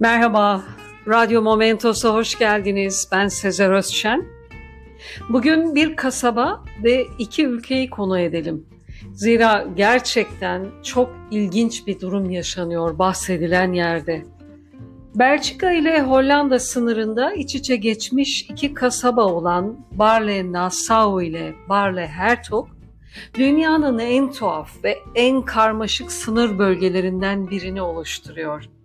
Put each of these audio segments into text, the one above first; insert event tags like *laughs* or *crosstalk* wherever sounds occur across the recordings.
Merhaba, Radyo Momentos'a hoş geldiniz. Ben Sezer Özşen. Bugün bir kasaba ve iki ülkeyi konu edelim. Zira gerçekten çok ilginç bir durum yaşanıyor bahsedilen yerde. Belçika ile Hollanda sınırında iç içe geçmiş iki kasaba olan Barle-Nassau ile Barle-Hertog, dünyanın en tuhaf ve en karmaşık sınır bölgelerinden birini oluşturuyor.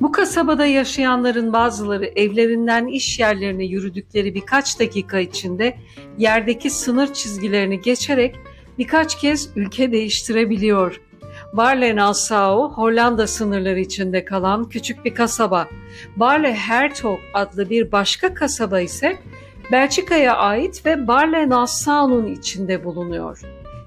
Bu kasabada yaşayanların bazıları evlerinden iş yerlerine yürüdükleri birkaç dakika içinde yerdeki sınır çizgilerini geçerek birkaç kez ülke değiştirebiliyor. Barle-Nassau, Hollanda sınırları içinde kalan küçük bir kasaba. Barle-Hertog adlı bir başka kasaba ise Belçika'ya ait ve Barle-Nassau'nun içinde bulunuyor.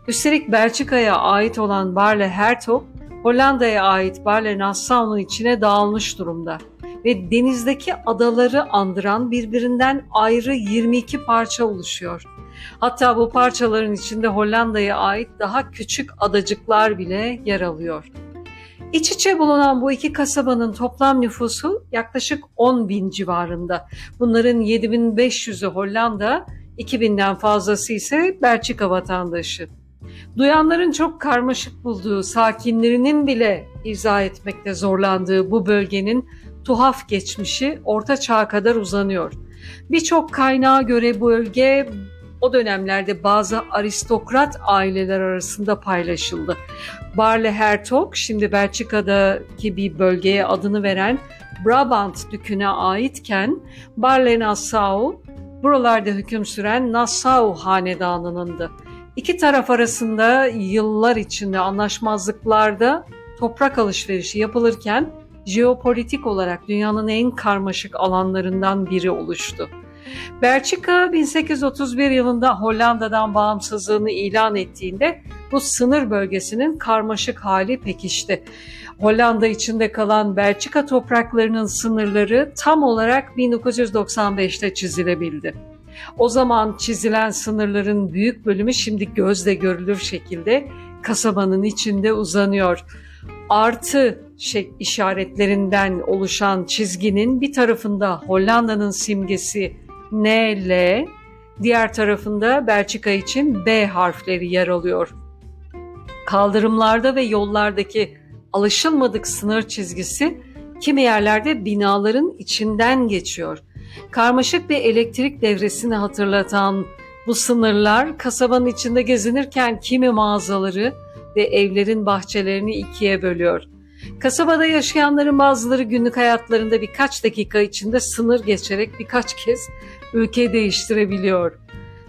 Üstelik Belçika'ya ait olan Barle-Hertog, Hollanda'ya ait Barle-Nassau'nun içine dağılmış durumda ve denizdeki adaları andıran birbirinden ayrı 22 parça oluşuyor. Hatta bu parçaların içinde Hollanda'ya ait daha küçük adacıklar bile yer alıyor. İç içe bulunan bu iki kasabanın toplam nüfusu yaklaşık 10 bin civarında. Bunların 7500'ü Hollanda, 2000'den fazlası ise Belçika vatandaşı. Duyanların çok karmaşık bulduğu, sakinlerinin bile izah etmekte zorlandığı bu bölgenin tuhaf geçmişi Orta Çağ'a kadar uzanıyor. Birçok kaynağa göre bu bölge o dönemlerde bazı aristokrat aileler arasında paylaşıldı. Barle Hertog, şimdi Belçika'daki bir bölgeye adını veren Brabant Dükü'ne aitken Barle Nassau, buralarda hüküm süren Nassau hanedanınındı. İki taraf arasında yıllar içinde anlaşmazlıklarda toprak alışverişi yapılırken jeopolitik olarak dünyanın en karmaşık alanlarından biri oluştu. Belçika 1831 yılında Hollanda'dan bağımsızlığını ilan ettiğinde bu sınır bölgesinin karmaşık hali pekişti. Hollanda içinde kalan Belçika topraklarının sınırları tam olarak 1995'te çizilebildi. O zaman çizilen sınırların büyük bölümü şimdi gözle görülür şekilde kasabanın içinde uzanıyor. Artı şey, işaretlerinden oluşan çizginin bir tarafında Hollanda'nın simgesi NL, diğer tarafında Belçika için B harfleri yer alıyor. Kaldırımlarda ve yollardaki alışılmadık sınır çizgisi kimi yerlerde binaların içinden geçiyor. Karmaşık bir elektrik devresini hatırlatan bu sınırlar kasabanın içinde gezinirken kimi mağazaları ve evlerin bahçelerini ikiye bölüyor. Kasabada yaşayanların bazıları günlük hayatlarında birkaç dakika içinde sınır geçerek birkaç kez ülke değiştirebiliyor.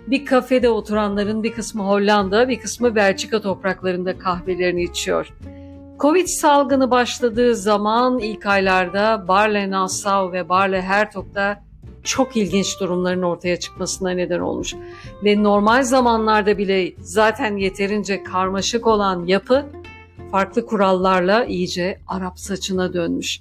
Bir kafede oturanların bir kısmı Hollanda, bir kısmı Belçika topraklarında kahvelerini içiyor. Covid salgını başladığı zaman ilk aylarda Barle-Nassau ve Barle-Hertog'da çok ilginç durumların ortaya çıkmasına neden olmuş. Ve normal zamanlarda bile zaten yeterince karmaşık olan yapı farklı kurallarla iyice Arap saçına dönmüş.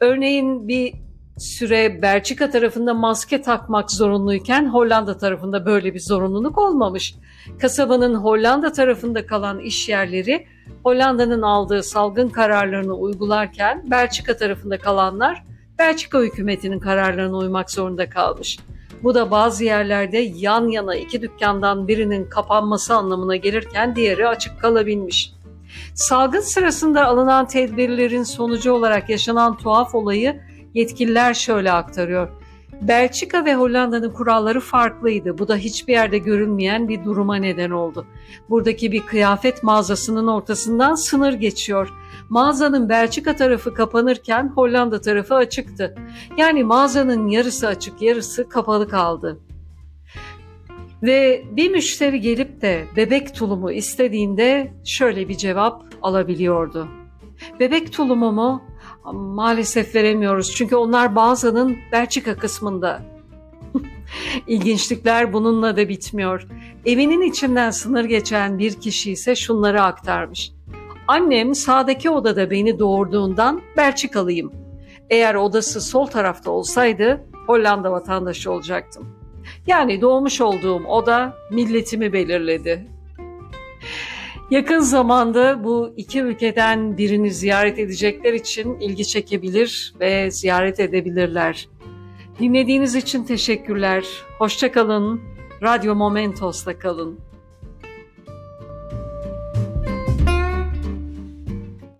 Örneğin bir süre Belçika tarafında maske takmak zorunluyken Hollanda tarafında böyle bir zorunluluk olmamış. Kasabanın Hollanda tarafında kalan iş yerleri Hollanda'nın aldığı salgın kararlarını uygularken Belçika tarafında kalanlar Belçika hükümetinin kararlarına uymak zorunda kalmış. Bu da bazı yerlerde yan yana iki dükkandan birinin kapanması anlamına gelirken diğeri açık kalabilmiş. Salgın sırasında alınan tedbirlerin sonucu olarak yaşanan tuhaf olayı yetkililer şöyle aktarıyor. Belçika ve Hollanda'nın kuralları farklıydı. Bu da hiçbir yerde görünmeyen bir duruma neden oldu. Buradaki bir kıyafet mağazasının ortasından sınır geçiyor. Mağazanın Belçika tarafı kapanırken Hollanda tarafı açıktı. Yani mağazanın yarısı açık, yarısı kapalı kaldı. Ve bir müşteri gelip de bebek tulumu istediğinde şöyle bir cevap alabiliyordu. Bebek tulumu mu? Maalesef veremiyoruz çünkü onlar bazının Belçika kısmında. *laughs* İlginçlikler bununla da bitmiyor. Evinin içinden sınır geçen bir kişi ise şunları aktarmış. Annem sağdaki odada beni doğurduğundan Belçikalıyım. Eğer odası sol tarafta olsaydı Hollanda vatandaşı olacaktım. Yani doğmuş olduğum oda milletimi belirledi. Yakın zamanda bu iki ülkeden birini ziyaret edecekler için ilgi çekebilir ve ziyaret edebilirler. Dinlediğiniz için teşekkürler. Hoşçakalın. Radyo Momentos'ta kalın.